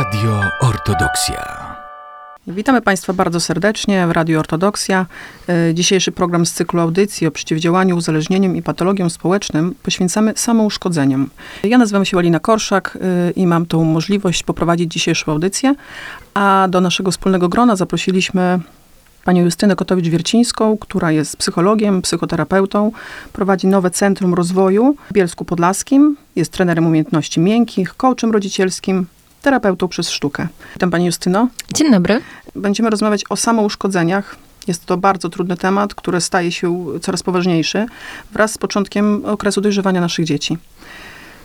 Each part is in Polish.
Radio Ortodoksja. Witamy Państwa bardzo serdecznie w Radio Ortodoksja. E, Dzisiejszy program z cyklu audycji o przeciwdziałaniu uzależnieniom i patologiom społecznym poświęcamy samouszkodzeniom. Ja nazywam się Alina Korszak e, i mam tą możliwość poprowadzić dzisiejszą audycję, a do naszego wspólnego grona zaprosiliśmy panią Justynę Kotowicz-Wiercińską, która jest psychologiem, psychoterapeutą, prowadzi nowe Centrum Rozwoju w Bielsku Podlaskim, jest trenerem umiejętności miękkich, coachem rodzicielskim, terapeutą przez sztukę. Witam pani Justyno. Dzień dobry. Będziemy rozmawiać o samouszkodzeniach. Jest to bardzo trudny temat, który staje się coraz poważniejszy wraz z początkiem okresu dojrzewania naszych dzieci.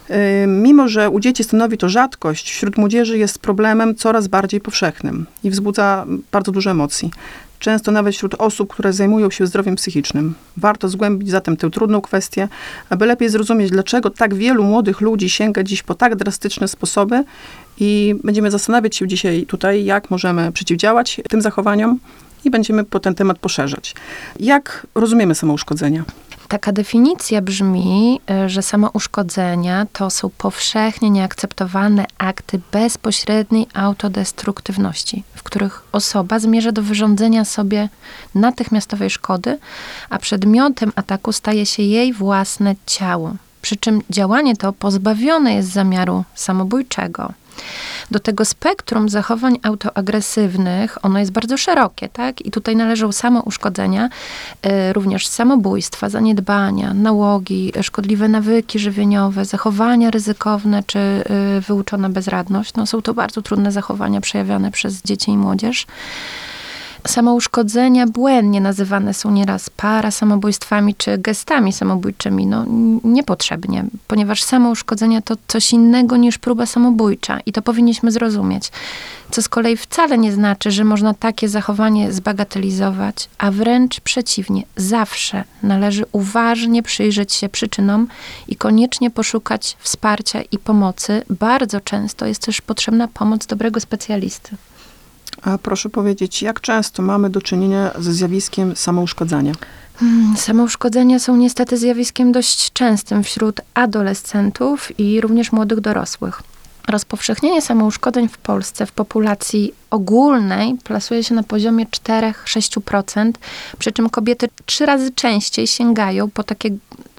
Yy, Mimo, że u dzieci stanowi to rzadkość, wśród młodzieży jest problemem coraz bardziej powszechnym i wzbudza bardzo dużo emocji. Często nawet wśród osób, które zajmują się zdrowiem psychicznym. Warto zgłębić zatem tę trudną kwestię, aby lepiej zrozumieć, dlaczego tak wielu młodych ludzi sięga dziś po tak drastyczne sposoby i będziemy zastanawiać się dzisiaj tutaj, jak możemy przeciwdziałać tym zachowaniom i będziemy po ten temat poszerzać. Jak rozumiemy samouszkodzenia? Taka definicja brzmi, y, że samouszkodzenia to są powszechnie nieakceptowane akty bezpośredniej autodestruktywności, w których osoba zmierza do wyrządzenia sobie natychmiastowej szkody, a przedmiotem ataku staje się jej własne ciało. Przy czym działanie to pozbawione jest zamiaru samobójczego. Do tego spektrum zachowań autoagresywnych, ono jest bardzo szerokie, tak? I tutaj należą samouszkodzenia, y, również samobójstwa, zaniedbania, nałogi, szkodliwe nawyki żywieniowe, zachowania ryzykowne czy y, wyuczona bezradność. No, są to bardzo trudne zachowania przejawiane przez dzieci i młodzież. Samouszkodzenia błędnie nazywane są nieraz parasamobójstwami czy gestami samobójczymi. No, niepotrzebnie, ponieważ samouszkodzenia to coś innego niż próba samobójcza i to powinniśmy zrozumieć. Co z kolei wcale nie znaczy, że można takie zachowanie zbagatelizować, a wręcz przeciwnie, zawsze należy uważnie przyjrzeć się przyczynom i koniecznie poszukać wsparcia i pomocy. Bardzo często jest też potrzebna pomoc dobrego specjalisty. A proszę powiedzieć, jak często mamy do czynienia ze zjawiskiem samouszkodzenia? Hmm, Samouszkodzenia są niestety zjawiskiem dość częstym wśród adolescentów i również młodych dorosłych. Rozpowszechnienie samouszkodzeń w Polsce w populacji ogólnej plasuje się na poziomie 4-6%, przy czym kobiety trzy razy częściej sięgają po takie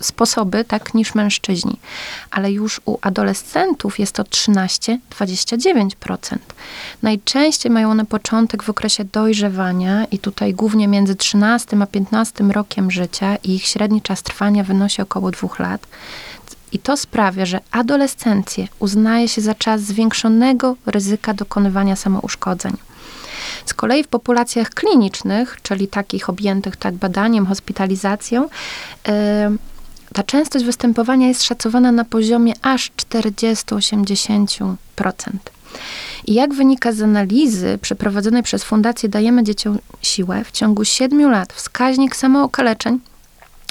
sposoby, tak, niż mężczyźni. Ale już u adolescentów jest to 13-29%. Najczęściej mają one początek w okresie dojrzewania i tutaj głównie między 13 a 15 rokiem życia i ich średni czas trwania wynosi około dwóch lat. I to sprawia, że adolescencję uznaje się za czas zwiększonego ryzyka dokonywania samouszkodzeń. Z kolei w populacjach klinicznych, czyli takich objętych tak badaniem, hospitalizacją, em, ta częstość występowania jest szacowana na poziomie aż 40-80%. I jak wynika z analizy przeprowadzonej przez Fundację Dajemy Dzieciom Siłę, w ciągu 7 lat wskaźnik samookaleczeń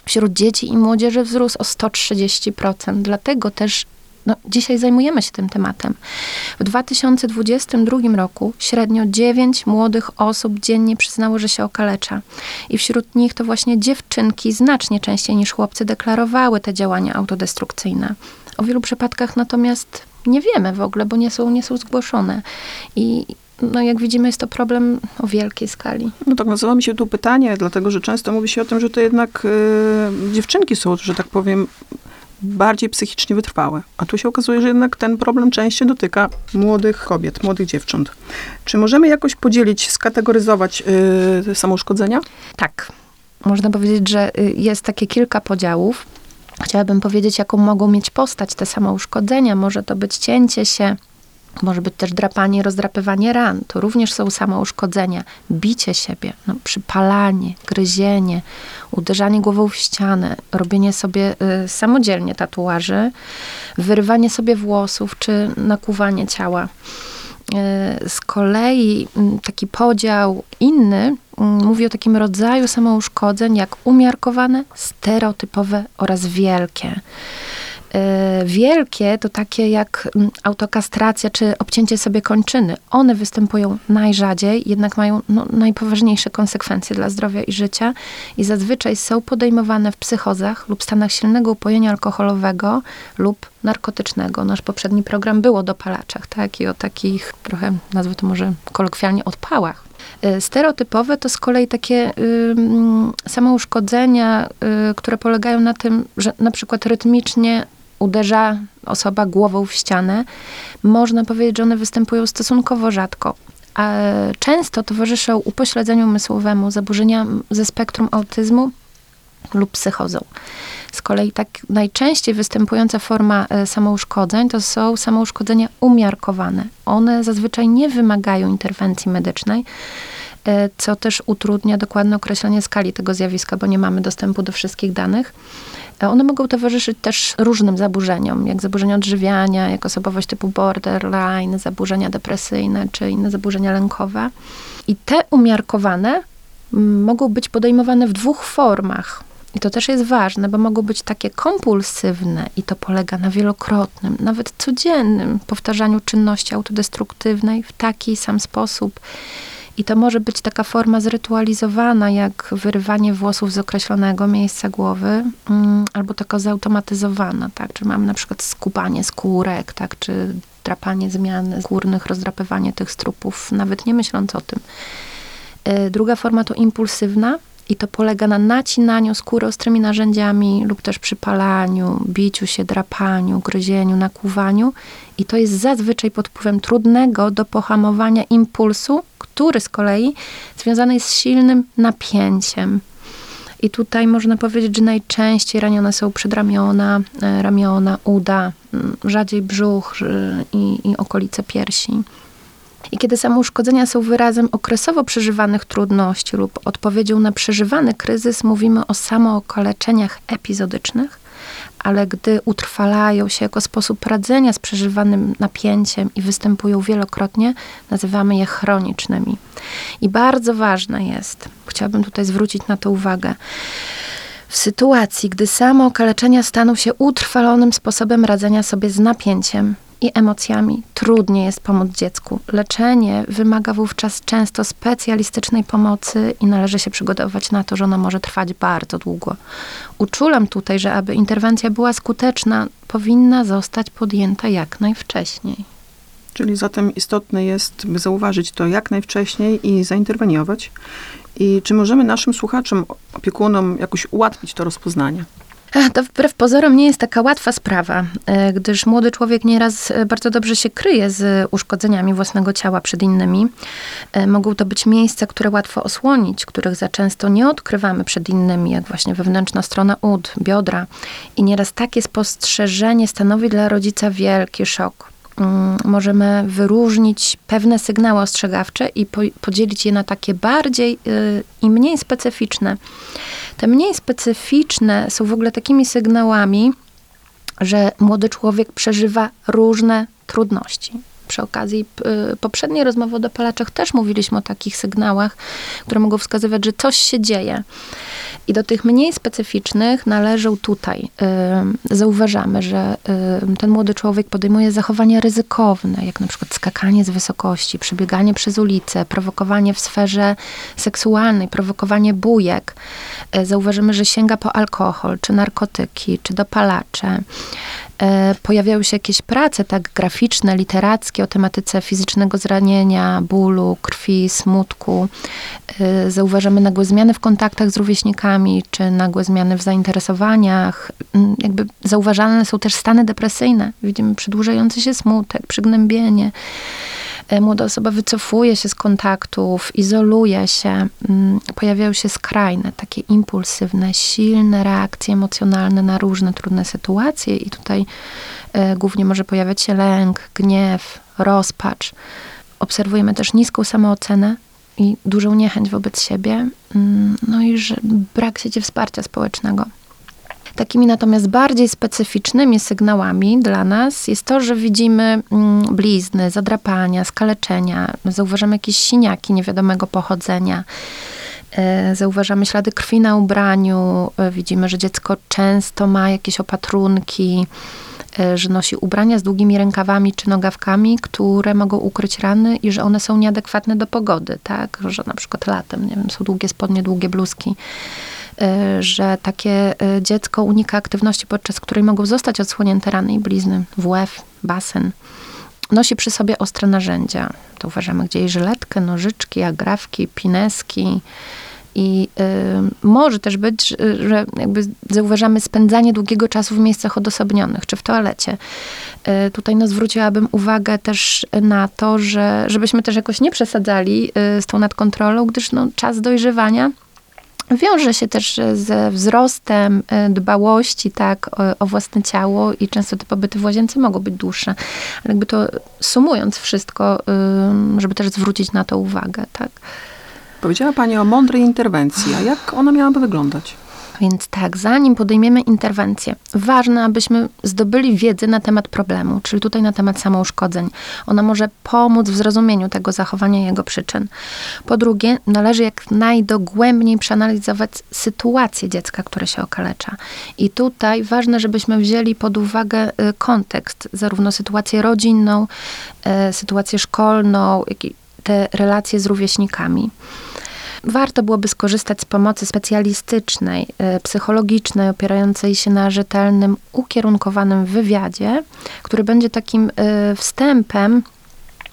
wśród dzieci i młodzieży wzrósł o 130%. Dlatego też no, dzisiaj zajmujemy się tym tematem. W 2022 roku średnio 9 młodych osób dziennie przyznało, że się okalecza. I wśród nich to właśnie dziewczynki znacznie częściej niż chłopcy deklarowały te działania autodestrukcyjne. O wielu przypadkach natomiast nie wiemy w ogóle, bo nie są, nie są zgłoszone. I no, jak widzimy, jest to problem o wielkiej skali. No tak, nazywa mi się tu pytanie, dlatego że często mówi się o tym, że to jednak y, dziewczynki są, że tak powiem, bardziej psychicznie wytrwałe. A tu się okazuje, że jednak ten problem częściej dotyka młodych kobiet, młodych dziewcząt. Czy możemy jakoś podzielić, skategoryzować y, samouszkodzenia? Tak. Można powiedzieć, że y, jest takie kilka podziałów. Chciałabym powiedzieć, jaką mogą mieć postać te samouszkodzenia. Może to być cięcie się, może być też drapanie, rozdrapywanie ran. To również są samouszkodzenia. Bicie siebie, no, przypalanie, gryzienie, uderzanie głową w ścianę, robienie sobie y, samodzielnie tatuaży, wyrywanie sobie włosów czy nakuwanie ciała. Y, Z kolei mm, taki podział inny mm, mówi o takim rodzaju samouszkodzeń jak umiarkowane, stereotypowe oraz wielkie. E, wielkie to takie jak mm, autokastracja czy obcięcie sobie kończyny. One występują najrzadziej, jednak mają no, najpoważniejsze konsekwencje dla zdrowia i życia i zazwyczaj są podejmowane w psychozach lub stanach silnego upojenia alkoholowego lub narkotycznego. Nasz poprzedni program był o dopalaczach, tak? I o takich trochę, nazwę to może kolokwialnie, odpałach. E, stereotypowe to z kolei takie y, samouszkodzenia, y, które polegają na tym, że na przykład rytmicznie uderza osoba głową w ścianę. Można powiedzieć, że one występują stosunkowo rzadko. A często towarzyszą upośledzeniu umysłowemu, zaburzeniom ze spektrum autyzmu lub psychozą. Z kolei tak najczęściej występująca forma e, samouszkodzeń to są samouszkodzenia umiarkowane. One zazwyczaj nie wymagają interwencji medycznej, co też utrudnia dokładne określenie skali tego zjawiska, bo nie mamy dostępu do wszystkich danych. E, one mogą towarzyszyć też różnym zaburzeniom, jak zaburzenia odżywiania, jak osobowość typu borderline, zaburzenia depresyjne czy inne zaburzenia lękowe. I te umiarkowane mogą być podejmowane w dwóch formach. I to też jest ważne, bo mogą być takie kompulsywne i to polega na wielokrotnym, nawet codziennym powtarzaniu czynności autodestruktywnej w taki sam sposób. I to może być taka forma zrytualizowana, jak wyrywanie włosów z określonego miejsca głowy, mm, albo taka zautomatyzowana, tak? Czy mamy na przykład skubanie skórek, tak? Czy drapanie zmian skórnych, rozdrapywanie tych strupów, nawet nie myśląc o tym. Y, druga forma to impulsywna, i to polega na nacinaniu skóry ostrymi narzędziami lub też przypalaniu, biciu się, drapaniu, gryzieniu, nakłuwaniu. I to jest zazwyczaj pod wpływem trudnego do pohamowania impulsu, który z kolei związany jest z silnym napięciem. I tutaj można powiedzieć, że najczęściej ranione są przedramiona, e, ramiona, uda, rzadziej brzuch i, i okolice piersi. I kiedy samouszkodzenia są wyrazem okresowo przeżywanych trudności lub odpowiedzią na przeżywany kryzys, mówimy o samookaleczeniach epizodycznych, ale gdy utrwalają się jako sposób radzenia z przeżywanym napięciem i występują wielokrotnie, nazywamy je chronicznymi. I bardzo ważne jest, chciałabym tutaj zwrócić na to uwagę, w sytuacji, gdy samookaleczenia staną się utrwalonym sposobem radzenia sobie z napięciem, i emocjami trudniej jest pomóc dziecku. Leczenie wymaga wówczas często specjalistycznej pomocy i należy się przygotować na to, że ona może trwać bardzo długo. Uczulam tutaj, że aby interwencja była skuteczna, powinna zostać podjęta jak najwcześniej. Czyli zatem istotne jest, by zauważyć to jak najwcześniej i zainterweniować. I czy możemy naszym słuchaczom, opiekunom jakoś ułatwić to rozpoznanie? To wbrew pozorom nie jest taka łatwa sprawa, e, gdyż młody człowiek nieraz e, bardzo dobrze się kryje z uszkodzeniami własnego ciała przed innymi. E, mogą to być miejsca, które łatwo osłonić, których za często nie odkrywamy przed innymi, jak właśnie wewnętrzna strona ud, biodra. I nieraz takie spostrzeżenie stanowi dla rodzica wielki szok. Mm, możemy wyróżnić pewne sygnały ostrzegawcze i podzielić je na takie bardziej y, i mniej specyficzne. Te mniej specyficzne są w ogóle takimi sygnałami, że młody człowiek przeżywa różne trudności. Przy okazji y, poprzedniej rozmowy o dopalaczach też mówiliśmy o takich sygnałach, które mogą wskazywać, że coś się dzieje. I do tych mniej specyficznych należą tutaj. Y, zauważamy, że y, ten młody człowiek podejmuje zachowania ryzykowne, jak na przykład skakanie z wysokości, przebieganie przez ulicę, prowokowanie w sferze seksualnej, prowokowanie bujek. Zauważymy, że sięga po alkohol, czy narkotyki, czy dopalacze. E, pojawiały się jakieś prace tak graficzne, literackie o tematyce fizycznego zranienia, bólu, krwi, smutku. E, zauważamy nagłe zmiany w kontaktach z rówieśnikami, czy nagłe zmiany w zainteresowaniach. Mm, jakby zauważalne są też stany depresyjne. Widzimy przedłużający się smutek, przygnębienie. E, młoda osoba wycofuje się z kontaktów, izoluje się, mm, pojawiają się skrajne, takie impulsywne, silne reakcje emocjonalne na różne trudne sytuacje, i tutaj e, głównie może pojawiać się lęk, gniew, rozpacz. Obserwujemy też niską samoocenę i dużą niechęć wobec siebie, mm, no i że brak sieci wsparcia społecznego. Takimi natomiast bardziej specyficznymi sygnałami dla nas jest to, że widzimy mm, blizny, zadrapania, skaleczenia, zauważamy jakieś siniaki niewiadomego pochodzenia. E, Zauważamy ślady krwi na ubraniu, e, widzimy, że dziecko często ma jakieś opatrunki, e, że nosi ubrania z długimi rękawami czy nogawkami, które mogą ukryć rany i że one są nieadekwatne do pogody, tak? Że na przykład latem, nie wiem, są długie spodnie, długie bluzki. E, Że takie e, dziecko unika aktywności, podczas której mogą zostać odsłonięte rany i blizny, WF, basen. Nosi przy sobie ostre narzędzia. To uważamy gdzieś żyletkę, nożyczki, agrafki, pineski. I y, może też być, że jakby zauważamy spędzanie długiego czasu w miejscach odosobnionych, czy w toalecie. Y, tutaj no, zwróciłabym uwagę też na to, że żebyśmy też jakoś nie przesadzali y, z tą nadkontrolą, gdyż no, czas dojrzewania wiąże się też ze wzrostem y, dbałości, tak, o, o własne ciało i często te pobyty w łazience mogą być dłuższe. Ale jakby to sumując wszystko, żeby też zwrócić na to uwagę, tak. Powiedziała Pani o mądrej interwencji, a jak ona miałaby wyglądać? Więc tak, zanim podejmiemy interwencję, ważne, abyśmy zdobyli wiedzę na temat problemu, czyli tutaj na temat samouszkodzeń. Ona może pomóc w zrozumieniu tego zachowania i jego przyczyn. Po drugie, należy jak najdogłębniej przeanalizować sytuację dziecka, które się okalecza. I tutaj ważne, żebyśmy wzięli pod uwagę y, kontekst, zarówno sytuację rodzinną, y, sytuację szkolną, jak i te relacje z rówieśnikami warto byłoby skorzystać z pomocy specjalistycznej, y, psychologicznej, opierającej się na rzetelnym, ukierunkowanym wywiadzie, który będzie takim y, wstępem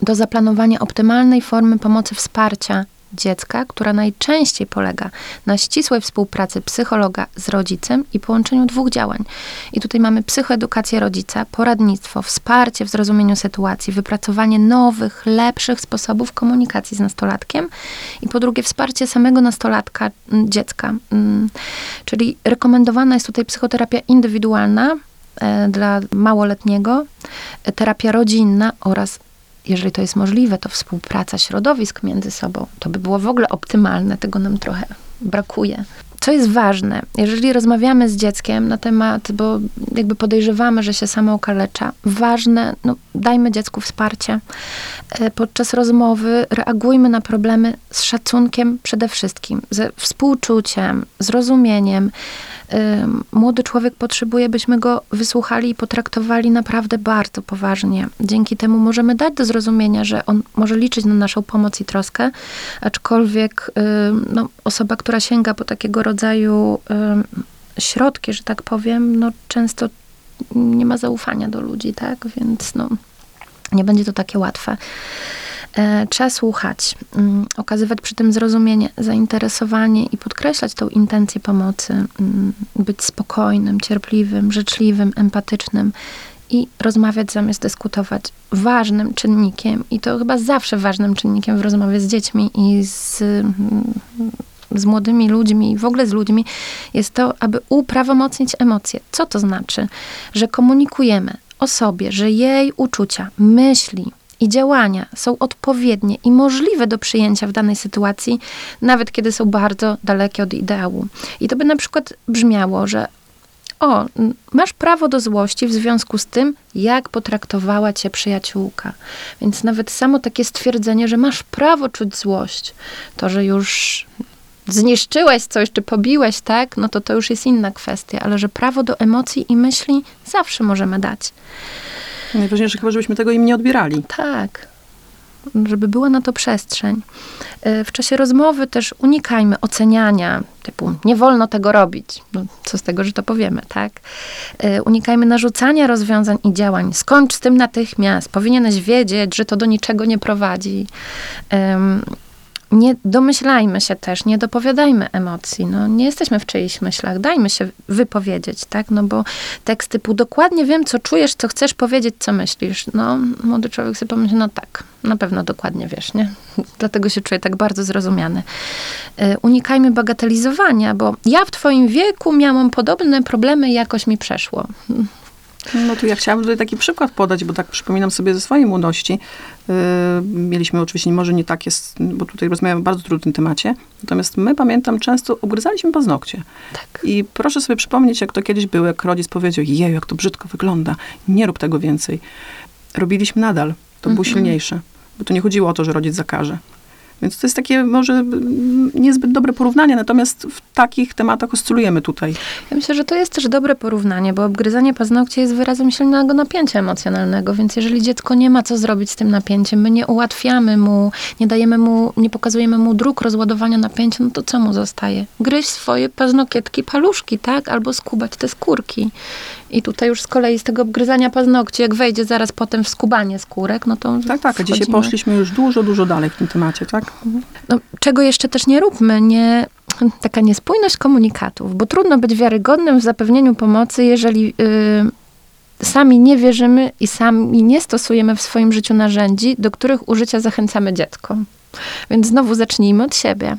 do zaplanowania optymalnej formy pomocy wsparcia dziecka, która najczęściej polega na ścisłej współpracy psychologa z rodzicem i połączeniu dwóch działań. I tutaj mamy psychoedukację rodzica, poradnictwo, wsparcie w zrozumieniu sytuacji, wypracowanie nowych, lepszych sposobów komunikacji z nastolatkiem i po drugie wsparcie samego nastolatka, m, dziecka. Mm, Czyli rekomendowana jest tutaj psychoterapia indywidualna e, dla małoletniego, e, terapia rodzinna oraz jeżeli to jest możliwe, to współpraca środowisk między sobą. To by było w ogóle optymalne, tego nam trochę brakuje. Co jest ważne, jeżeli rozmawiamy z dzieckiem na temat, bo jakby podejrzewamy, że się samo okalecza, ważne, no, dajmy dziecku wsparcie. E, Podczas rozmowy reagujmy na problemy z szacunkiem przede wszystkim, ze współczuciem, zrozumieniem. Młody człowiek potrzebuje, byśmy go wysłuchali i potraktowali naprawdę bardzo poważnie. Dzięki temu możemy dać do zrozumienia, że on może liczyć na naszą pomoc i troskę, aczkolwiek no, osoba, która sięga po takiego rodzaju środki, że tak powiem, no często nie ma zaufania do ludzi, tak? Więc no, nie będzie to takie łatwe. E, Trzeba słuchać, mm, okazywać przy tym zrozumienie, zainteresowanie i podkreślać tą intencję pomocy, mm, być spokojnym, cierpliwym, życzliwym, empatycznym i rozmawiać zamiast dyskutować. Ważnym czynnikiem, i to chyba zawsze ważnym czynnikiem w rozmowie z dziećmi i z, mm, z młodymi ludźmi i w ogóle z ludźmi, jest to, aby uprawomocnić emocje. Co to znaczy? Że komunikujemy osobie, że jej uczucia, myśli, i działania są odpowiednie i możliwe do przyjęcia w danej sytuacji, nawet kiedy są bardzo dalekie od ideału. I to by na przykład brzmiało, że o, masz prawo do złości w związku z tym, jak potraktowała cię przyjaciółka. Więc nawet samo takie stwierdzenie, że masz prawo czuć złość, to, że już zniszczyłeś coś, czy pobiłeś, tak, no to to już jest inna kwestia, ale że prawo do emocji i myśli zawsze możemy dać. Najważniejsze chyba, żebyśmy tego im nie odbierali. Tak. Żeby była na to przestrzeń. Y, W czasie rozmowy też unikajmy oceniania, typu nie wolno tego robić. No, co z tego, że to powiemy, tak? Y, Unikajmy narzucania rozwiązań i działań. Skończ z tym natychmiast. Powinieneś wiedzieć, że to do niczego nie prowadzi. Nie domyślajmy się też, nie dopowiadajmy emocji. No, nie jesteśmy w czyichś myślach. Dajmy się wypowiedzieć, tak? No bo tekst typu dokładnie wiem, co czujesz, co chcesz powiedzieć, co myślisz. No, młody człowiek sobie pomyśli, no tak, na pewno dokładnie wiesz, nie? Dlatego się czuję tak bardzo zrozumiany. Y, Unikajmy bagatelizowania, bo ja w twoim wieku miałam podobne problemy jakoś mi przeszło. No tu ja chciałabym tutaj taki przykład podać, bo tak przypominam sobie ze swojej młodości. Yy, mieliśmy oczywiście, może nie tak jest, bo tutaj rozmawiamy o bardzo trudnym temacie. Natomiast my, pamiętam, często obgryzaliśmy paznokcie. Tak. I proszę sobie przypomnieć, jak to kiedyś było, jak rodzic powiedział, jeju, jak to brzydko wygląda, nie rób tego więcej. Robiliśmy nadal, to było Mhm. silniejsze. Bo tu nie chodziło o to, że rodzic zakaże. Więc to jest takie może niezbyt dobre porównanie, natomiast w takich tematach oscylujemy tutaj. Ja myślę, że to jest też dobre porównanie, bo obgryzanie paznokci jest wyrazem silnego napięcia emocjonalnego, więc jeżeli dziecko nie ma co zrobić z tym napięciem, my nie ułatwiamy mu, nie dajemy mu, nie pokazujemy mu dróg rozładowania napięcia, no to co mu zostaje? Gryźć swoje paznokietki, paluszki, tak? Albo skubać te skórki. I tutaj już z kolei z tego obgryzania paznokci, jak wejdzie zaraz potem w skubanie skórek, no to Tak, tak, a dzisiaj wchodzimy. poszliśmy już dużo, dużo dalej w tym temacie, tak? no, czego jeszcze też nie róbmy, nie, taka niespójność komunikatów, bo trudno być wiarygodnym w zapewnieniu pomocy, jeżeli y, sami nie wierzymy i sami nie stosujemy w swoim życiu narzędzi, do których użycia zachęcamy dziecko. Więc znowu zacznijmy od siebie.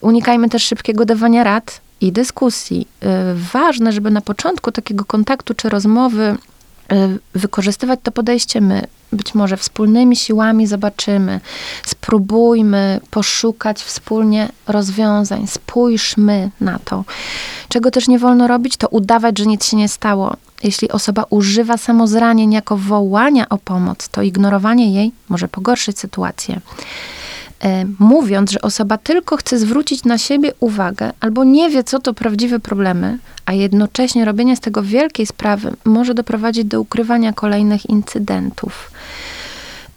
Unikajmy też szybkiego dawania rad i dyskusji. Y, ważne, żeby na początku takiego kontaktu czy rozmowy y, wykorzystywać to podejście my. Być może wspólnymi siłami zobaczymy, spróbujmy poszukać wspólnie rozwiązań, spójrzmy na to. Czego też nie wolno robić, to udawać, że nic się nie stało. Jeśli osoba używa samozranień jako wołania o pomoc, to ignorowanie jej może pogorszyć sytuację. E, Mówiąc, że osoba tylko chce zwrócić na siebie uwagę albo nie wie, co to prawdziwe problemy, a jednocześnie robienie z tego wielkiej sprawy może doprowadzić do ukrywania kolejnych incydentów.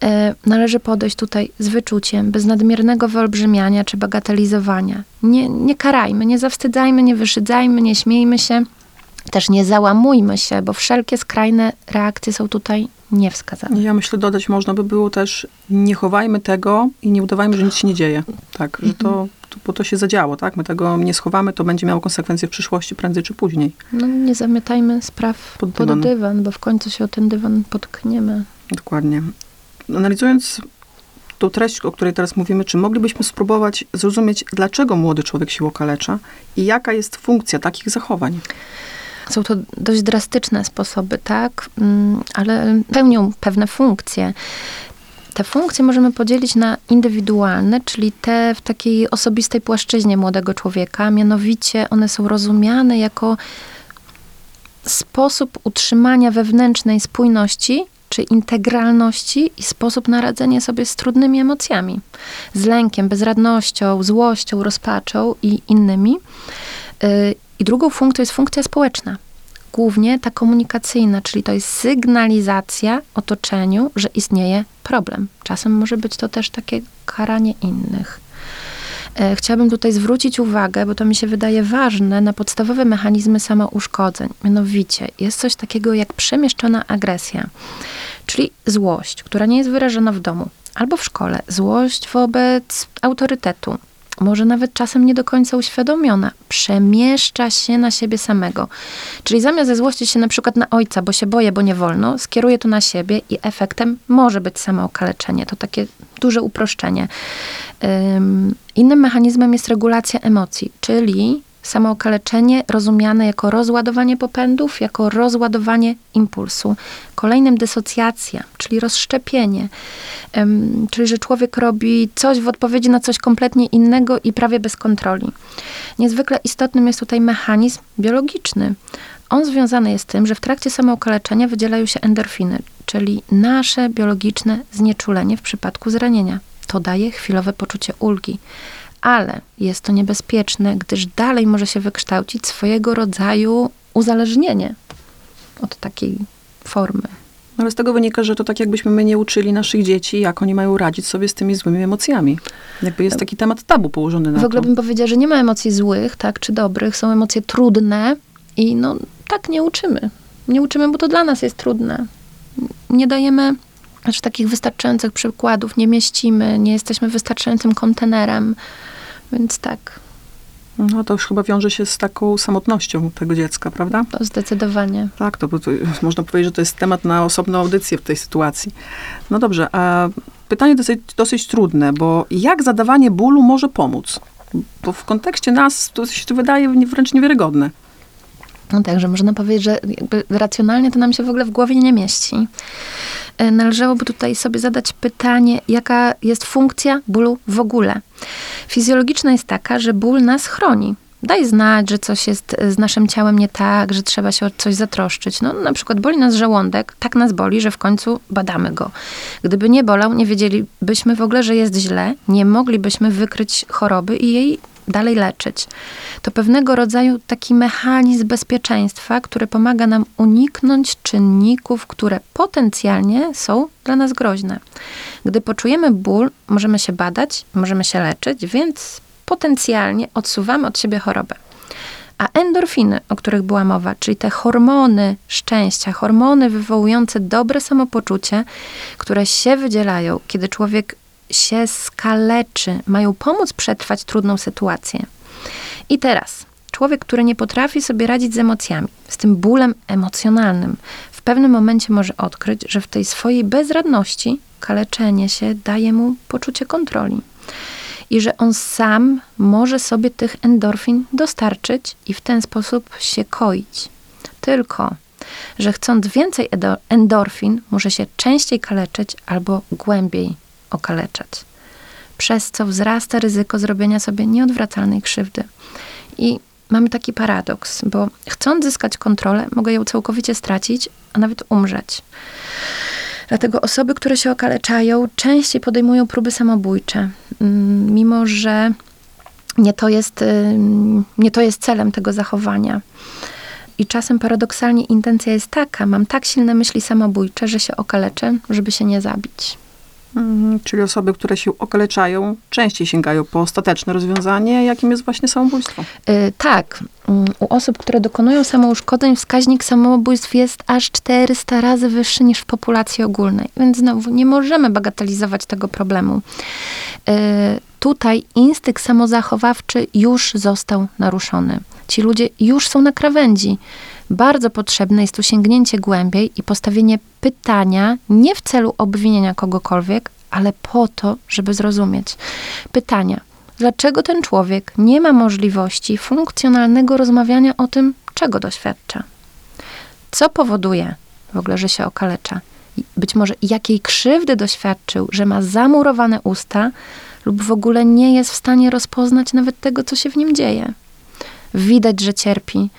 E, Należy podejść tutaj z wyczuciem, bez nadmiernego wyolbrzymiania czy bagatelizowania. Nie, nie karajmy, nie zawstydzajmy, nie wyszydzajmy, nie śmiejmy się, też nie załamujmy się, bo wszelkie skrajne reakcje są tutaj niewskazane. Ja myślę, dodać można by było też, nie chowajmy tego i nie udawajmy, że nic się nie dzieje. Tak, że to, to, bo to się zadziało, tak? My tego nie schowamy, to będzie miało konsekwencje w przyszłości, prędzej czy później. No, nie zamytajmy spraw Pod pod, dywan. dywan, bo w końcu się o ten dywan potkniemy. Dokładnie. Analizując tą treść, o której teraz mówimy, czy moglibyśmy spróbować zrozumieć, dlaczego młody człowiek się okalecza i jaka jest funkcja takich zachowań? Są to dość drastyczne sposoby, tak, Mm, ale pełnią pewne funkcje. Te funkcje możemy podzielić na indywidualne, czyli te w takiej osobistej płaszczyźnie młodego człowieka. Mianowicie one są rozumiane jako sposób utrzymania wewnętrznej spójności czy integralności i sposób na radzenie sobie z trudnymi emocjami, z lękiem, bezradnością, złością, rozpaczą i innymi. Y, I drugą funkcją jest funkcja społeczna. Głównie ta komunikacyjna, czyli to jest sygnalizacja otoczeniu, że istnieje problem. Czasem może być to też takie karanie innych. E, Chciałabym tutaj zwrócić uwagę, bo to mi się wydaje ważne, na podstawowe mechanizmy samouszkodzeń. Mianowicie jest coś takiego jak przemieszczona agresja, czyli złość, która nie jest wyrażona w domu albo w szkole, złość wobec autorytetu, może nawet czasem nie do końca uświadomiona, przemieszcza się na siebie samego. Czyli zamiast zezłościć się na przykład na ojca, bo się boję, bo nie wolno, skieruje to na siebie i efektem może być samookaleczenie. To takie duże uproszczenie. Ym, Innym mechanizmem jest regulacja emocji, czyli samookaleczenie rozumiane jako rozładowanie popędów, jako rozładowanie impulsu. Kolejnym dysocjacja, czyli rozszczepienie, czyli że człowiek robi coś w odpowiedzi na coś kompletnie innego i prawie bez kontroli. Niezwykle istotnym jest tutaj mechanizm biologiczny. On związany jest z tym, że w trakcie samookaleczenia wydzielają się endorfiny, czyli nasze biologiczne znieczulenie w przypadku zranienia. To daje chwilowe poczucie ulgi. Ale jest to niebezpieczne, gdyż dalej może się wykształcić swojego rodzaju uzależnienie od takiej formy. No Ale z tego wynika, że to tak jakbyśmy my nie uczyli naszych dzieci, jak oni mają radzić sobie z tymi złymi emocjami. Jakby jest taki temat tabu położony na W ogóle to. bym powiedziała, że nie ma emocji złych, tak, czy dobrych. Są emocje trudne i no tak nie uczymy. Nie uczymy, bo to dla nas jest trudne. Nie dajemy aż takich wystarczających przykładów, nie mieścimy, nie jesteśmy wystarczającym kontenerem. Więc tak, No to już chyba wiąże się z taką samotnością tego dziecka, prawda? to zdecydowanie. Tak, to, to można powiedzieć, że to jest temat na osobną audycję w tej sytuacji. No dobrze, a pytanie dosyć, dosyć trudne, bo jak zadawanie bólu może pomóc? Bo w kontekście nas to się wydaje wręcz niewiarygodne. No także można powiedzieć, że racjonalnie to nam się w ogóle w głowie nie mieści. E, Należałoby tutaj sobie zadać pytanie, jaka jest funkcja bólu w ogóle. Fizjologiczna jest taka, że ból nas chroni. daj znać, że coś jest z naszym ciałem nie tak, że trzeba się o coś zatroszczyć. No, na przykład boli nas żołądek, tak nas boli, że w końcu badamy go. Gdyby nie bolał, nie wiedzielibyśmy w ogóle, że jest źle, nie moglibyśmy wykryć choroby i jej dalej leczyć. To pewnego rodzaju taki mechanizm bezpieczeństwa, który pomaga nam uniknąć czynników, które potencjalnie są dla nas groźne. Gdy poczujemy ból, możemy się badać, możemy się leczyć, więc potencjalnie odsuwamy od siebie chorobę. A endorfiny, o których była mowa, czyli te hormony szczęścia, hormony wywołujące dobre samopoczucie, które się wydzielają, kiedy człowiek się skaleczy, mają pomóc przetrwać trudną sytuację. I teraz, człowiek, który nie potrafi sobie radzić z emocjami, z tym bólem emocjonalnym, w pewnym momencie może odkryć, że w tej swojej bezradności kaleczenie się daje mu poczucie kontroli. I że on sam może sobie tych endorfin dostarczyć i w ten sposób się koić. Tylko, że chcąc więcej endorfin, może się częściej kaleczyć albo głębiej okaleczać, przez co wzrasta ryzyko zrobienia sobie nieodwracalnej krzywdy. I mamy taki paradoks, bo chcąc zyskać kontrolę, mogę ją całkowicie stracić, a nawet umrzeć. Dlatego osoby, które się okaleczają, częściej podejmują próby samobójcze, mm, mimo że nie to jest, nie to jest celem tego zachowania. I czasem paradoksalnie intencja jest taka, mam tak silne myśli samobójcze, że się okaleczę, żeby się nie zabić. Mhm, czyli osoby, które się okaleczają, częściej sięgają po ostateczne rozwiązanie, jakim jest właśnie samobójstwo. Yy, tak. Mm, u osób, które dokonują samouszkodzeń, wskaźnik samobójstw jest aż 400 razy wyższy niż w populacji ogólnej. Więc znowu nie możemy bagatelizować tego problemu. Yy, tutaj instynkt samozachowawczy już został naruszony. Ci ludzie już są na krawędzi. Bardzo potrzebne jest tu sięgnięcie głębiej i postawienie pytania nie w celu obwinienia kogokolwiek, ale po to, żeby zrozumieć. Pytania. Dlaczego ten człowiek nie ma możliwości funkcjonalnego rozmawiania o tym, czego doświadcza? Co powoduje w ogóle, że się okalecza? Być może jakiej krzywdy doświadczył, że ma zamurowane usta, lub w ogóle nie jest w stanie rozpoznać nawet tego, co się w nim dzieje. Widać, że cierpi,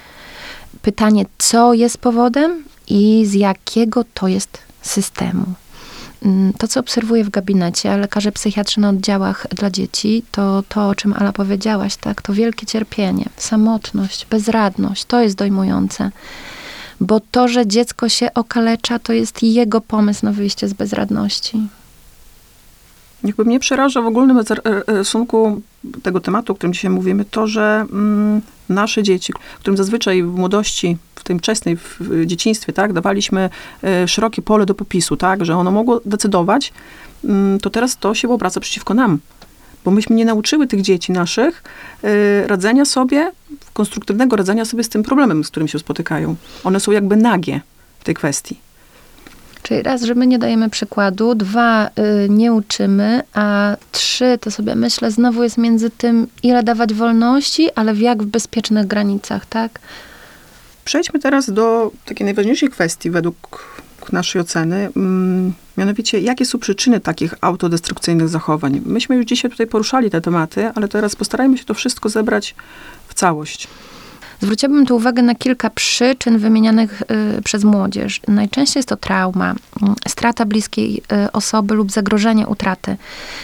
pytanie, co jest powodem i z jakiego to jest systemu. Mm, to, co obserwuję w gabinecie, lekarze psychiatrzy na oddziałach dla dzieci, to to, o czym Ala powiedziałaś, tak, to wielkie cierpienie, samotność, bezradność, to jest dojmujące. Bo to, że dziecko się okalecza, to jest jego pomysł na wyjście z bezradności. Jakby mnie przeraża w ogólnym rysunku tego tematu, o którym dzisiaj mówimy, to, że mm, nasze dzieci, którym zazwyczaj w młodości, w tym wczesnej, w dzieciństwie, tak, dawaliśmy y, szerokie pole do popisu, tak, że ono mogło decydować, y, to teraz to się obraca przeciwko nam. Bo myśmy nie nauczyły tych dzieci naszych y, radzenia sobie, konstruktywnego radzenia sobie z tym problemem, z którym się spotykają. One są jakby nagie w tej kwestii. Czyli raz, że my nie dajemy przykładu, dwa, y, nie uczymy, a trzy, to sobie myślę, znowu jest między tym, ile dawać wolności, ale w jak w bezpiecznych granicach, tak? Przejdźmy teraz do takiej najważniejszej kwestii według naszej oceny, mm, mianowicie jakie są przyczyny takich autodestrukcyjnych zachowań. Myśmy już dzisiaj tutaj poruszali te tematy, ale teraz postarajmy się to wszystko zebrać w całość. Zwróciłabym tu uwagę na kilka przyczyn wymienianych y, przez młodzież. Najczęściej jest to trauma, y, strata bliskiej y, osoby lub zagrożenie utraty,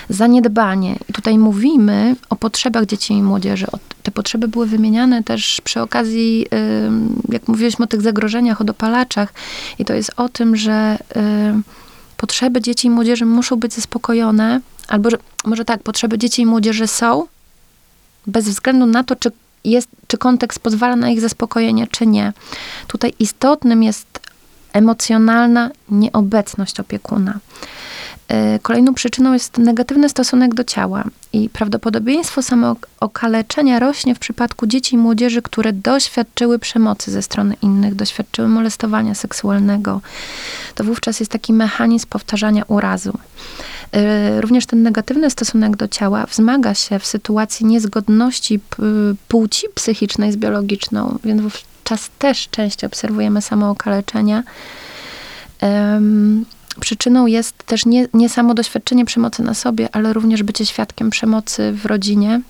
zaniedbanie. I tutaj mówimy o potrzebach dzieci i młodzieży. Te potrzeby były wymieniane też przy okazji, y, jak mówiliśmy o tych zagrożeniach, o dopalaczach. I to jest o tym, że potrzeby dzieci i młodzieży muszą być zaspokojone, albo że, może tak, potrzeby dzieci i młodzieży są, bez względu na to, czy jest, czy kontekst pozwala na ich zaspokojenie, czy nie. Tutaj istotnym jest emocjonalna nieobecność opiekuna. Y, kolejną przyczyną jest negatywny stosunek do ciała i prawdopodobieństwo samookaleczenia rośnie w przypadku dzieci i młodzieży, które doświadczyły przemocy ze strony innych, doświadczyły molestowania seksualnego. To wówczas jest taki mechanizm powtarzania urazu. Y, również ten negatywny stosunek do ciała wzmaga się w sytuacji niezgodności płci psychicznej z biologiczną, więc wówczas też częściej obserwujemy samookaleczenia. Przyczyną jest też nie, nie samo doświadczenie przemocy na sobie, ale również bycie świadkiem przemocy w rodzinie.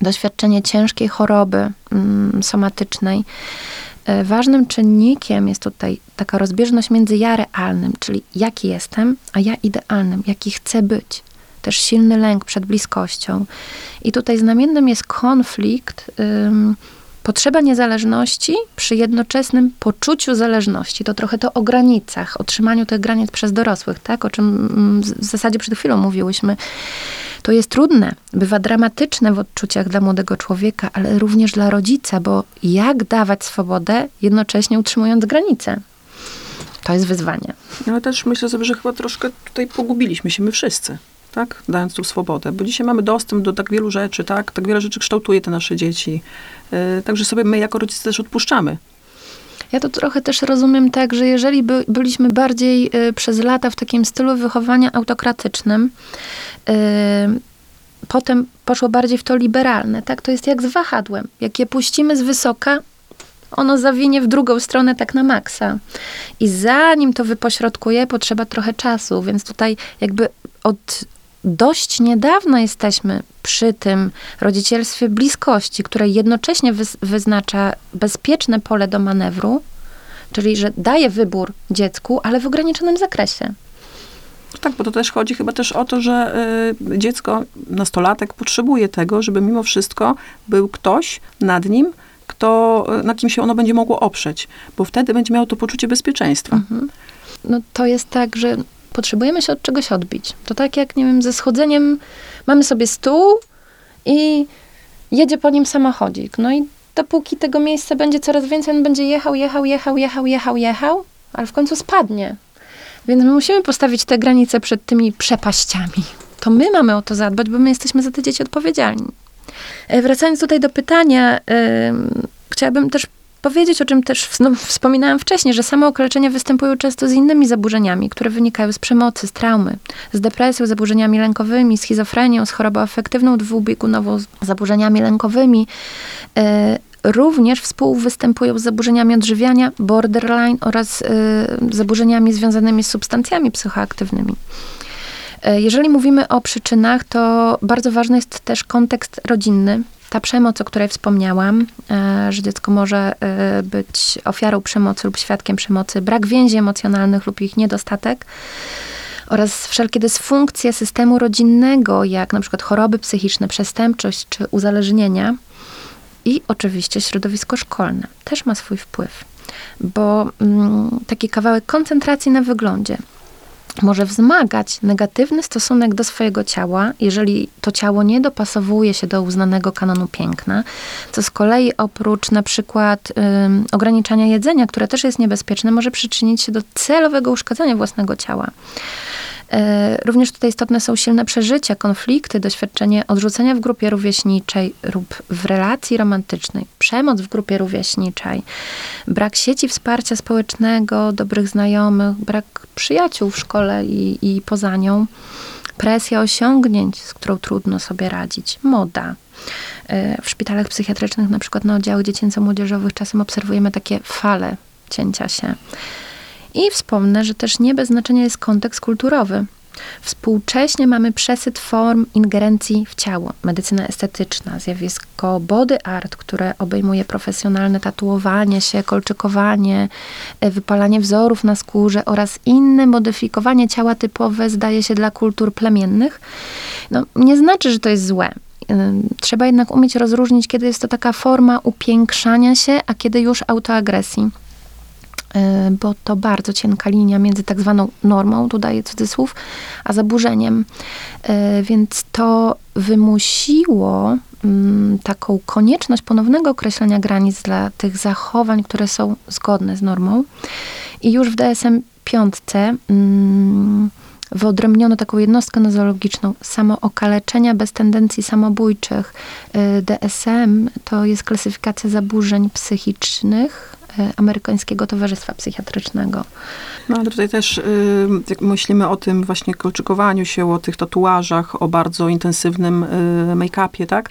doświadczenie ciężkiej choroby mm, somatycznej. E, ważnym czynnikiem jest tutaj taka rozbieżność między ja realnym, czyli jaki jestem, a ja idealnym, jaki chcę być. Też silny lęk przed bliskością. I tutaj znamiennym jest konflikt, potrzeba niezależności przy jednoczesnym poczuciu zależności. To trochę to o granicach, o trzymaniu tych granic przez dorosłych, tak? O czym mm, w zasadzie przed chwilą mówiłyśmy. To jest trudne, bywa dramatyczne w odczuciach dla młodego człowieka, ale również dla rodzica, bo jak dawać swobodę, jednocześnie utrzymując granice? To jest wyzwanie. Ale też myślę sobie, że chyba troszkę tutaj pogubiliśmy się my wszyscy, tak? Dając tu swobodę. Bo dzisiaj mamy dostęp do tak wielu rzeczy, tak? Tak wiele rzeczy kształtuje te nasze dzieci. Yy, także sobie my jako rodzice też odpuszczamy. Ja to trochę też rozumiem tak, że jeżeli by, byliśmy bardziej y, przez lata w takim stylu wychowania autokratycznym, y, potem poszło bardziej w to liberalne, tak? To jest jak z wahadłem. Jak je puścimy z wysoka, ono zawinie w drugą stronę tak na maksa. I zanim to wypośrodkuje, potrzeba trochę czasu, więc tutaj jakby od dość niedawno jesteśmy przy tym rodzicielstwie bliskości, które jednocześnie wyz- wyznacza bezpieczne pole do manewru, czyli że daje wybór dziecku, ale w ograniczonym zakresie. Tak, bo to też chodzi chyba też o to, że y, dziecko, nastolatek potrzebuje tego, żeby mimo wszystko był ktoś nad nim, kto, na kim się ono będzie mogło oprzeć, bo wtedy będzie miało to poczucie bezpieczeństwa. Mhm. No to jest tak, że potrzebujemy się od czegoś odbić. To tak jak, nie wiem, ze schodzeniem mamy sobie stół i jedzie po nim samochodzik. No i dopóki tego miejsca będzie coraz więcej, on będzie jechał, jechał, jechał, jechał, jechał, jechał, ale w końcu spadnie. Więc my musimy postawić te granice przed tymi przepaściami. To my mamy o to zadbać, bo my jesteśmy za te dzieci odpowiedzialni. E, Wracając tutaj do pytania, ym, chciałabym też powiedzieć, o czym też no, wspominałam wcześniej, że samookaleczenia występują często z innymi zaburzeniami, które wynikają z przemocy, z traumy, z depresją, zaburzeniami lękowymi, schizofrenią, z chorobą afektywną dwubiegunową, z zaburzeniami lękowymi. E, również współwystępują z zaburzeniami odżywiania, borderline oraz e, zaburzeniami związanymi z substancjami psychoaktywnymi. E, Jeżeli mówimy o przyczynach, to bardzo ważny jest też kontekst rodzinny. Ta przemoc, o której wspomniałam, e, że dziecko może e, być ofiarą przemocy lub świadkiem przemocy, brak więzi emocjonalnych lub ich niedostatek oraz wszelkie dysfunkcje systemu rodzinnego, jak na przykład choroby psychiczne, przestępczość czy uzależnienia. I oczywiście środowisko szkolne też ma swój wpływ, bo mm, taki kawałek koncentracji na wyglądzie, może wzmagać negatywny stosunek do swojego ciała, jeżeli to ciało nie dopasowuje się do uznanego kanonu piękna, co z kolei oprócz na przykład ograniczania jedzenia, które też jest niebezpieczne, może przyczynić się do celowego uszkadzania własnego ciała. E, Również tutaj istotne są silne przeżycia, konflikty, doświadczenie odrzucenia w grupie rówieśniczej lub w relacji romantycznej, przemoc w grupie rówieśniczej, brak sieci wsparcia społecznego, dobrych znajomych, brak przyjaciół w szkole i, i poza nią, presja osiągnięć, z którą trudno sobie radzić, moda. E, W szpitalach psychiatrycznych, na przykład na oddziałach dziecięco-młodzieżowych, czasem obserwujemy takie fale cięcia się. I wspomnę, że też nie bez znaczenia jest kontekst kulturowy. Współcześnie mamy przesyt form ingerencji w ciało. Medycyna estetyczna, zjawisko body art, które obejmuje profesjonalne tatuowanie się, kolczykowanie, e, wypalanie wzorów na skórze oraz inne modyfikowanie ciała typowe, zdaje się, dla kultur plemiennych. No, nie znaczy, że to jest złe. Ym, Trzeba jednak umieć rozróżnić, kiedy jest to taka forma upiększania się, a kiedy już autoagresji. Y, bo to bardzo cienka linia między tak zwaną normą, tu daję cudzysłów, a zaburzeniem. Y, Więc to wymusiło mm, taką konieczność ponownego określenia granic dla tych zachowań, które są zgodne z normą. I już w DSM 5 mm, wyodrębniono taką jednostkę nozologiczną samookaleczenia bez tendencji samobójczych. Y, DSM to jest klasyfikacja zaburzeń psychicznych Amerykańskiego Towarzystwa Psychiatrycznego. No ale tutaj też, y, jak myślimy o tym właśnie kolczykowaniu się, o tych tatuażach, o bardzo intensywnym y, make-upie, tak?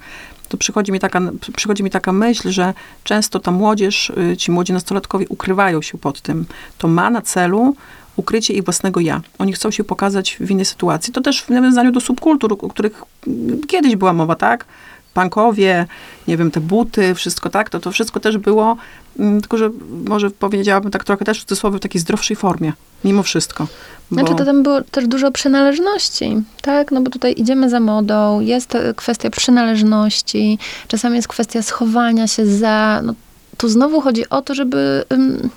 To przychodzi mi, taka, przychodzi mi taka myśl, że często ta młodzież, y, ci młodzi nastolatkowie ukrywają się pod tym. To ma na celu ukrycie ich własnego ja. Oni chcą się pokazać w innej sytuacji. To też w nawiązaniu do subkultur, o których kiedyś była mowa, tak? Bankowie, nie wiem, te buty, wszystko tak, to to wszystko też było, mm, tylko że może powiedziałabym tak trochę też w cudzysłowie w takiej zdrowszej formie, mimo wszystko. Bo... Znaczy to tam było też dużo przynależności, tak? No bo tutaj idziemy za modą, jest e, kwestia przynależności, czasami jest kwestia schowania się za... No, tu znowu chodzi o to, żeby um,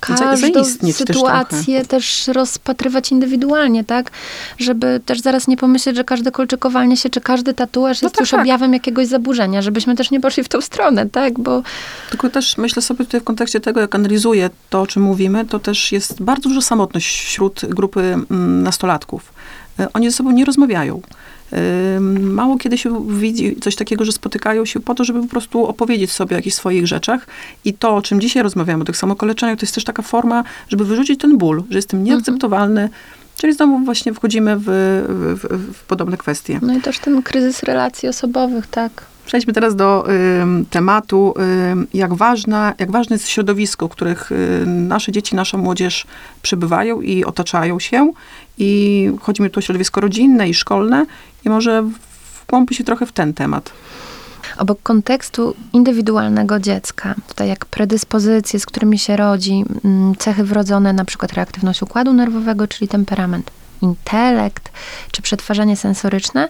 każdą zaistnieć też sytuację też, rozpatrywać indywidualnie, tak? Żeby też zaraz nie pomyśleć, że każde kolczykowanie się, czy każdy tatuaż No jest tak, już tak. objawem jakiegoś zaburzenia, żebyśmy też nie poszli w tą stronę, tak? Bo Tylko też myślę sobie tutaj w kontekście tego, jak analizuję to, o czym mówimy, to też jest bardzo duża samotność wśród grupy mm, nastolatków. Y, Oni ze sobą nie rozmawiają. Mało kiedy się widzi coś takiego, że spotykają się po to, żeby po prostu opowiedzieć sobie o jakichś swoich rzeczach. I to, o czym dzisiaj rozmawiamy, o tych samokoleczeniach, to jest też taka forma, żeby wyrzucić ten ból, że jestem nieakceptowalny. Czyli znowu właśnie wchodzimy w, w, w, w podobne kwestie. no i też ten kryzys relacji osobowych, tak? Przejdźmy teraz do ym, tematu, ym, jak, ważna, jak ważne jest środowisko, w których y, nasze dzieci, nasza młodzież przebywają i otaczają się. I chodzi mi tu o środowisko rodzinne i szkolne. I może wgłębi się trochę w ten temat. obok kontekstu indywidualnego dziecka, tutaj jak predyspozycje, z którymi się rodzi, mm, cechy wrodzone, na przykład reaktywność układu nerwowego, czyli temperament, intelekt, czy przetwarzanie sensoryczne,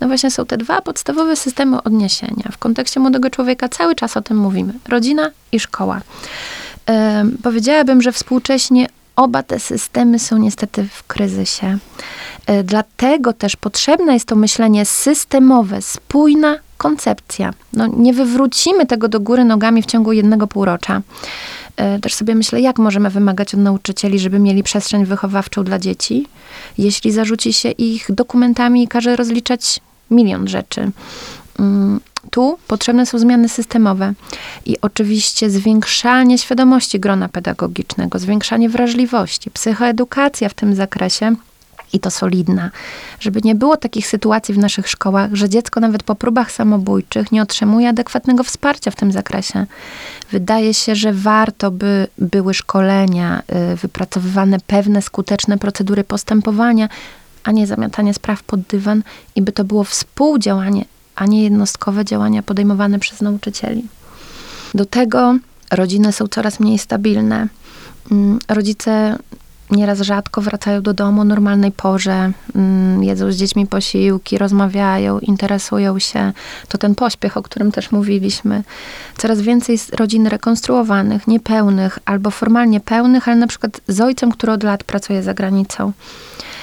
no właśnie są te dwa podstawowe systemy odniesienia. W kontekście młodego człowieka cały czas o tym mówimy. Rodzina i szkoła. Em, powiedziałabym, że współcześnie oba te systemy są niestety w kryzysie. E, Dlatego też potrzebne jest to myślenie systemowe, spójna koncepcja. No, nie wywrócimy tego do góry nogami w ciągu jednego półrocza. E, Też sobie myślę, jak możemy wymagać od nauczycieli, żeby mieli przestrzeń wychowawczą dla dzieci, jeśli zarzuci się ich dokumentami i każe rozliczać milion rzeczy. Mm, Tu potrzebne są zmiany systemowe i oczywiście zwiększanie świadomości grona pedagogicznego, zwiększanie wrażliwości, psychoedukacja w tym zakresie i to solidna, żeby nie było takich sytuacji w naszych szkołach, że dziecko nawet po próbach samobójczych nie otrzymuje adekwatnego wsparcia w tym zakresie. Wydaje się, że warto by były szkolenia, y, wypracowywane pewne skuteczne procedury postępowania, a nie zamiatanie spraw pod dywan i by to było współdziałanie, a nie jednostkowe działania podejmowane przez nauczycieli. Do tego rodziny są coraz mniej stabilne. Mm, Rodzice nieraz rzadko wracają do domu o normalnej porze, mm, jedzą z dziećmi posiłki, rozmawiają, interesują się. To ten pośpiech, o którym też mówiliśmy. Coraz więcej rodzin rekonstruowanych, niepełnych albo formalnie pełnych, ale na przykład z ojcem, który od lat pracuje za granicą.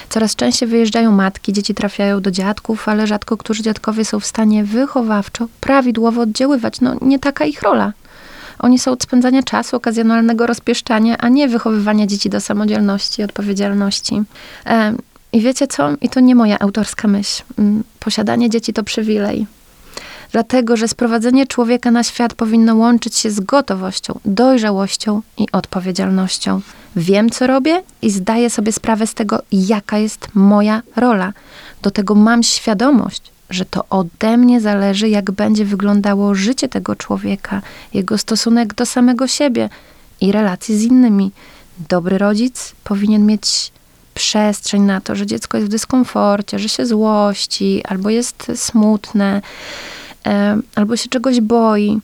Coraz częściej wyjeżdżają matki, dzieci trafiają do dziadków, ale rzadko którzy dziadkowie są w stanie wychowawczo, prawidłowo oddziaływać. No, nie taka ich rola. Oni są od spędzania czasu, okazjonalnego rozpieszczania, a nie wychowywania dzieci do samodzielności, odpowiedzialności. E, I wiecie co? I to nie moja autorska myśl. Mm, Posiadanie dzieci to przywilej. Dlatego, że sprowadzenie człowieka na świat powinno łączyć się z gotowością, dojrzałością i odpowiedzialnością. Wiem, co robię i zdaję sobie sprawę z tego, jaka jest moja rola. Do tego mam świadomość, że to ode mnie zależy, jak będzie wyglądało życie tego człowieka, jego stosunek do samego siebie i relacji z innymi. Dobry rodzic powinien mieć przestrzeń na to, że dziecko jest w dyskomforcie, że się złości, albo jest smutne, albo się czegoś boi.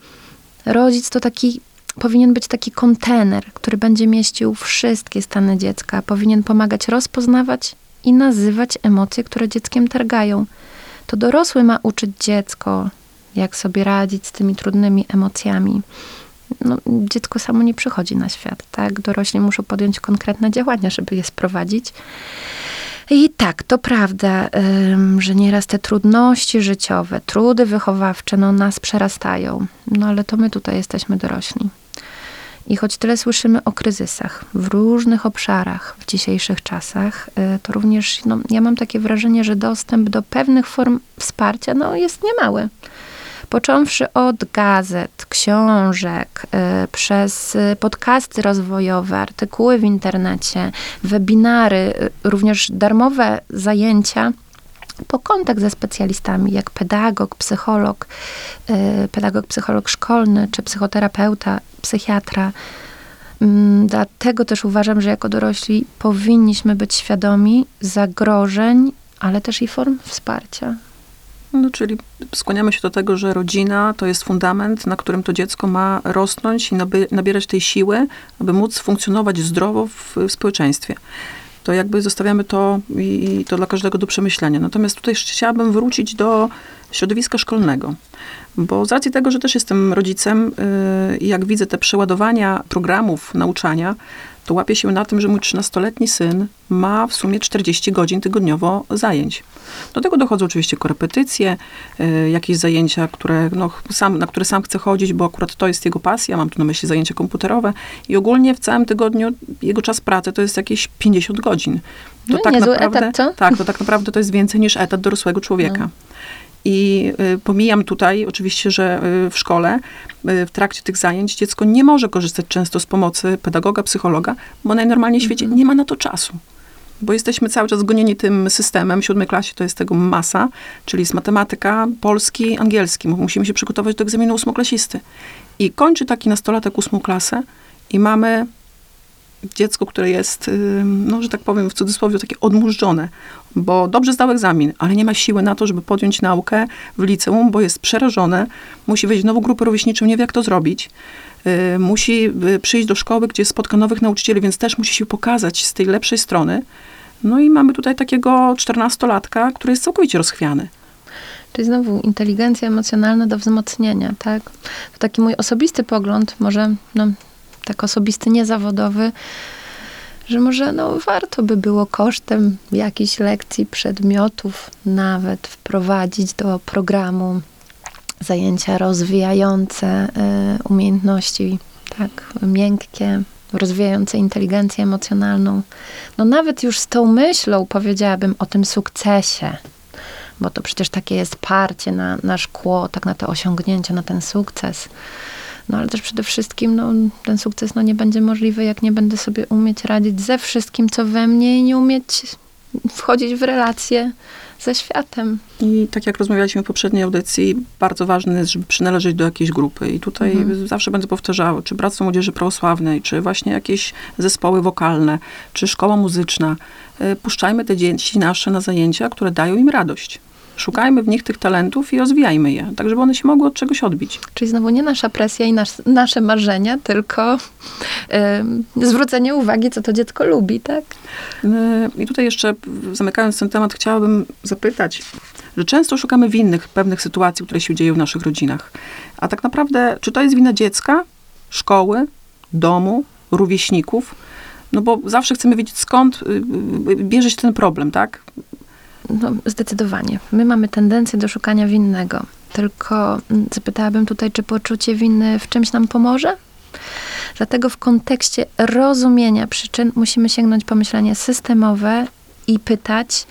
Rodzic to taki, powinien być taki kontener, który będzie mieścił wszystkie stany dziecka. Powinien pomagać rozpoznawać i nazywać emocje, które dzieckiem targają. To dorosły ma uczyć dziecko, jak sobie radzić z tymi trudnymi emocjami. No, dziecko samo nie przychodzi na świat, tak? Dorośli muszą podjąć konkretne działania, żeby je sprowadzić. I tak, to prawda, że nieraz te trudności życiowe, trudy wychowawcze, no nas przerastają. No ale to my tutaj jesteśmy dorośli. I choć tyle słyszymy o kryzysach w różnych obszarach w dzisiejszych czasach, y, to również no, ja mam takie wrażenie, że dostęp do pewnych form wsparcia no, jest niemały. Począwszy od gazet, książek, y, przez y, podcasty rozwojowe, artykuły w internecie, webinary, również darmowe zajęcia po kontakt ze specjalistami, jak pedagog, psycholog, y, pedagog, psycholog szkolny, czy psychoterapeuta, psychiatra. Mm, Dlatego też uważam, że jako dorośli powinniśmy być świadomi zagrożeń, ale też i form wsparcia. No, czyli skłaniamy się do tego, że rodzina to jest fundament, na którym to dziecko ma rosnąć i nabierać tej siły, aby móc funkcjonować zdrowo w społeczeństwie. To jakby zostawiamy to i, to dla każdego do przemyślenia. Natomiast tutaj chciałabym wrócić do środowiska szkolnego. Bo z racji tego, że też jestem rodzicem yy, i jak widzę te przeładowania programów nauczania, to łapię się na tym, że mój 13-letni syn ma w sumie 40 godzin tygodniowo zajęć. Do tego dochodzą oczywiście korepetycje, y, jakieś zajęcia, które, no, sam, na które sam chce chodzić, bo akurat to jest jego pasja, mam tu na myśli zajęcia komputerowe i ogólnie w całym tygodniu jego czas pracy to jest jakieś 50 godzin. To No, tak naprawdę, etat, co? Tak, to tak naprawdę to jest więcej niż etat dorosłego człowieka. No. I y, pomijam tutaj oczywiście, że y, w szkole, y, w trakcie tych zajęć dziecko nie może korzystać często z pomocy pedagoga, psychologa, bo najnormalniej w świecie Mhm. nie ma na to czasu. Bo jesteśmy cały czas zgonieni tym systemem. W siódmej klasie to jest tego masa, czyli jest matematyka, polski, angielski. Musimy się przygotować do egzaminu ósmoklasisty. I kończy taki nastolatek ósmą klasę i mamy dziecko, które jest, no, że tak powiem w cudzysłowie, takie odmurzone, bo dobrze zdał egzamin, ale nie ma siły na to, żeby podjąć naukę w liceum, bo jest przerażone, musi wejść w nową grupę rówieśniczą, nie wie jak to zrobić. Y, musi y, przyjść do szkoły, gdzie spotka nowych nauczycieli, więc też musi się pokazać z tej lepszej strony. No i mamy tutaj takiego czternastolatka, który jest całkowicie rozchwiany. Czyli znowu inteligencja emocjonalna do wzmocnienia, tak? To taki mój osobisty pogląd, może no, tak osobisty, niezawodowy, że może no, warto by było kosztem jakichś lekcji, przedmiotów nawet wprowadzić do programu zajęcia rozwijające y, umiejętności, tak, miękkie, rozwijające inteligencję emocjonalną. No nawet już z tą myślą powiedziałabym o tym sukcesie, bo to przecież takie jest parcie na, na szkło, tak na te osiągnięcia, na ten sukces. No ale też przede wszystkim no, ten sukces no, nie będzie możliwy, jak nie będę sobie umieć radzić ze wszystkim, co we mnie i nie umieć wchodzić w relacje ze światem. I tak jak rozmawialiśmy w poprzedniej audycji, bardzo ważne jest, żeby przynależeć do jakiejś grupy. I tutaj Mhm. zawsze będę powtarzała, czy Bractwo Młodzieży Prawosławnej, czy właśnie jakieś zespoły wokalne, czy szkoła muzyczna. Y, Puszczajmy te dzieci nasze na zajęcia, które dają im radość. Szukajmy w nich tych talentów i rozwijajmy je, tak żeby one się mogły od czegoś odbić. Czyli znowu nie nasza presja i nasz, nasze marzenia, tylko y, zwrócenie uwagi, co to dziecko lubi, tak? Y, I tutaj jeszcze, y, zamykając ten temat, chciałabym zapytać, że często szukamy winnych pewnych sytuacji, które się dzieją w naszych rodzinach. A tak naprawdę, czy to jest wina dziecka, szkoły, domu, rówieśników? No bo zawsze chcemy wiedzieć, skąd y, y, bierze się ten problem, tak? No, zdecydowanie. My mamy tendencję do szukania winnego. Tylko mm, zapytałabym tutaj, czy poczucie winy w czymś nam pomoże? Dlatego w kontekście rozumienia przyczyn musimy sięgnąć po myślenie systemowe i pytać,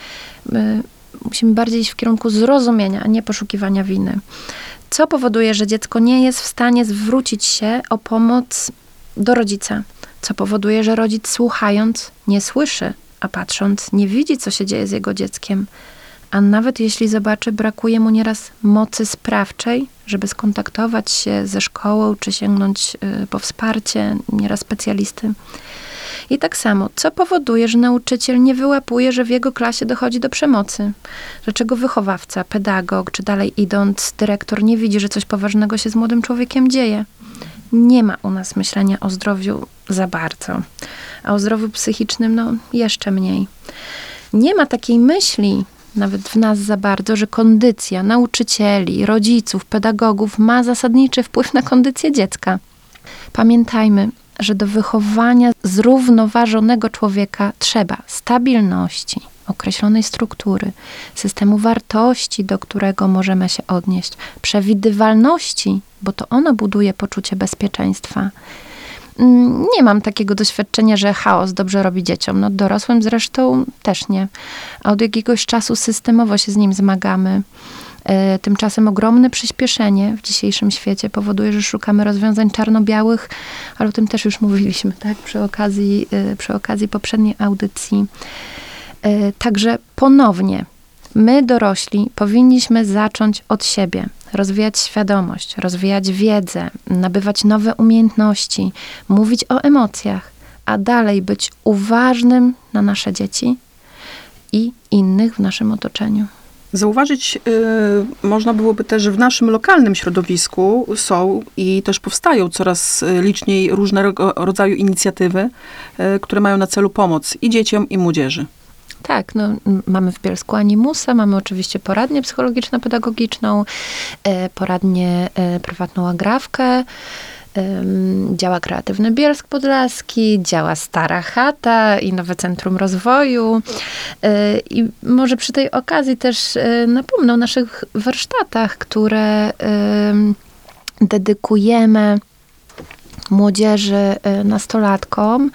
y, musimy bardziej iść w kierunku zrozumienia, a nie poszukiwania winy. Co powoduje, że dziecko nie jest w stanie zwrócić się o pomoc do rodzica? Co powoduje, że rodzic słuchając nie słyszy, a patrząc nie widzi, co się dzieje z jego dzieckiem? A nawet jeśli zobaczy, brakuje mu nieraz mocy sprawczej, żeby skontaktować się ze szkołą, czy sięgnąć y, po wsparcie, nieraz specjalisty. I tak samo, co powoduje, że nauczyciel nie wyłapuje, że w jego klasie dochodzi do przemocy? Dlaczego wychowawca, pedagog, czy dalej idąc, dyrektor nie widzi, że coś poważnego się z młodym człowiekiem dzieje? Nie ma u nas myślenia o zdrowiu za bardzo, a o zdrowiu psychicznym, no jeszcze mniej. Nie ma takiej myśli, nawet w nas za bardzo, że kondycja nauczycieli, rodziców, pedagogów ma zasadniczy wpływ na kondycję dziecka. Pamiętajmy, że do wychowania zrównoważonego człowieka trzeba stabilności, określonej struktury, systemu wartości, do którego możemy się odnieść, przewidywalności, bo to ono buduje poczucie bezpieczeństwa. Mm, Nie mam takiego doświadczenia, że chaos dobrze robi dzieciom. No dorosłym zresztą też nie. A od jakiegoś czasu systemowo się z nim zmagamy. E, Tymczasem ogromne przyspieszenie w dzisiejszym świecie powoduje, że szukamy rozwiązań czarno-białych, ale o tym też już mówiliśmy, tak, przy okazji, e, przy okazji poprzedniej audycji. E, Także ponownie, my dorośli powinniśmy zacząć od siebie, rozwijać świadomość, rozwijać wiedzę, nabywać nowe umiejętności, mówić o emocjach, a dalej być uważnym na nasze dzieci i innych w naszym otoczeniu. Zauważyć y, można byłoby też, że w naszym lokalnym środowisku są i też powstają coraz y, liczniej różnego rodzaju inicjatywy, y, które mają na celu pomoc i dzieciom, i młodzieży. Tak, no, mamy w Bielsku Animusa, mamy oczywiście poradnię psychologiczno-pedagogiczną, e, poradnię e, prywatną Agrawkę, działa Kreatywny Bielsk Podlaski, działa Stara Chata i Nowe Centrum Rozwoju. E, I może przy tej okazji też napomnę o naszych warsztatach, które em, dedykujemy młodzieży, y, nastolatkom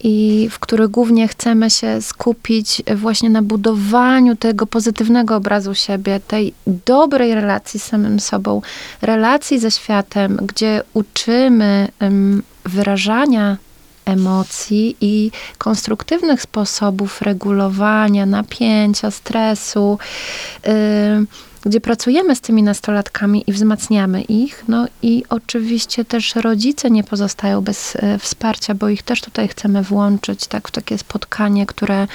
i w których głównie chcemy się skupić właśnie na budowaniu tego pozytywnego obrazu siebie, tej dobrej relacji z samym sobą, relacji ze światem, gdzie uczymy ym, wyrażania emocji i konstruktywnych sposobów regulowania napięcia, stresu, y, gdzie pracujemy z tymi nastolatkami i wzmacniamy ich. No i oczywiście też rodzice nie pozostają bez e, wsparcia, bo ich też tutaj chcemy włączyć tak, w takie spotkanie, które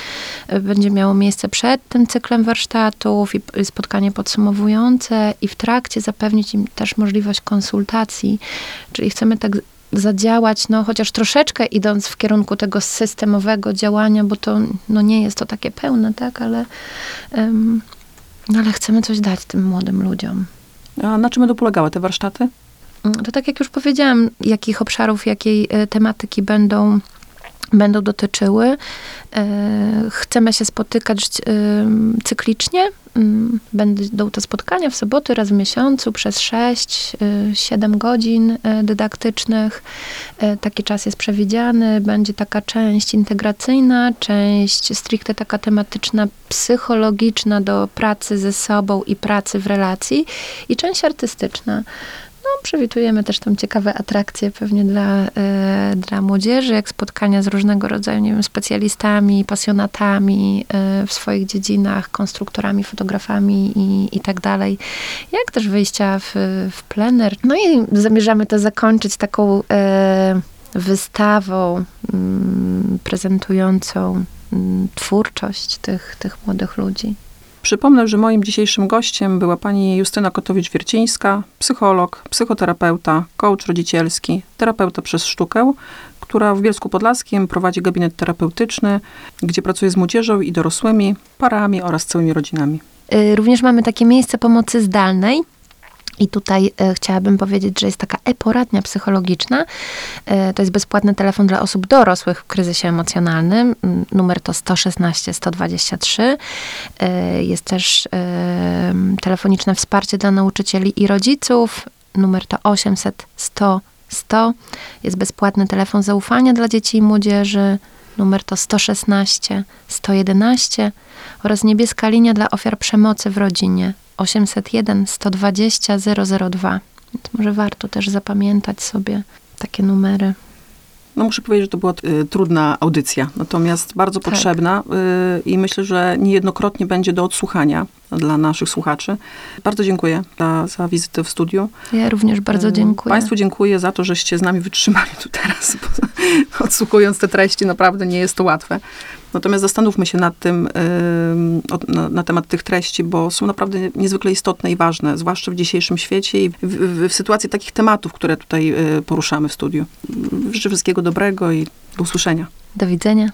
e, będzie miało miejsce przed tym cyklem warsztatów i spotkanie podsumowujące i w trakcie zapewnić im też możliwość konsultacji. Czyli chcemy tak zadziałać, no chociaż troszeczkę idąc w kierunku tego systemowego działania, bo to no, nie jest to takie pełne, tak, ale, em, no, ale chcemy coś dać tym młodym ludziom. A na czym będą polegały te warsztaty? Mm, To tak jak już powiedziałam, jakich obszarów, jakiej e, tematyki będą, będą dotyczyły. E, Chcemy się spotykać e, cyklicznie. Mm, Będą to spotkania w soboty raz w miesiącu przez 6-7 godzin e, dydaktycznych. E, Taki czas jest przewidziany. Będzie taka część integracyjna, część stricte taka tematyczna, psychologiczna do pracy ze sobą i pracy w relacji i część artystyczna. No, przewidujemy też tam ciekawe atrakcje pewnie dla, e, dla młodzieży, jak spotkania z różnego rodzaju, nie wiem, specjalistami, pasjonatami e, w swoich dziedzinach, konstruktorami, fotografami i, i tak dalej. Jak też wyjścia w, w plener. No i zamierzamy to zakończyć taką e, wystawą mm, prezentującą mm, twórczość tych, tych młodych ludzi. Przypomnę, że moim dzisiejszym gościem była pani Justyna Kotowicz-Wiercińska, psycholog, psychoterapeuta, coach rodzicielski, terapeuta przez sztukę, która w Bielsku Podlaskim prowadzi gabinet terapeutyczny, gdzie pracuje z młodzieżą i dorosłymi, parami oraz całymi rodzinami. Y, Również mamy takie miejsce pomocy zdalnej. I tutaj e, chciałabym powiedzieć, że jest taka e-poradnia psychologiczna. E, to jest bezpłatny telefon dla osób dorosłych w kryzysie emocjonalnym. Mm, Numer to 116 123. E, jest też e, telefoniczne wsparcie dla nauczycieli i rodziców. Numer to 800 100 100. Jest bezpłatny telefon zaufania dla dzieci i młodzieży. Numer to 116 111 oraz niebieska linia dla ofiar przemocy w rodzinie 801 120 002. Więc może warto też zapamiętać sobie takie numery. No muszę powiedzieć, że to była y, trudna audycja, natomiast bardzo Tak. potrzebna y, i myślę, że niejednokrotnie będzie do odsłuchania dla naszych słuchaczy. Bardzo dziękuję za, za wizytę w studiu. Ja również bardzo Y, dziękuję. Państwu dziękuję za to, żeście z nami wytrzymali tu teraz, bo odsłuchując te treści naprawdę nie jest to łatwe. Natomiast zastanówmy się nad tym, na temat tych treści, bo są naprawdę niezwykle istotne i ważne, zwłaszcza w dzisiejszym świecie i w, w, w sytuacji takich tematów, które tutaj y, poruszamy w studiu. Życzę wszystkiego dobrego i do usłyszenia. Do widzenia.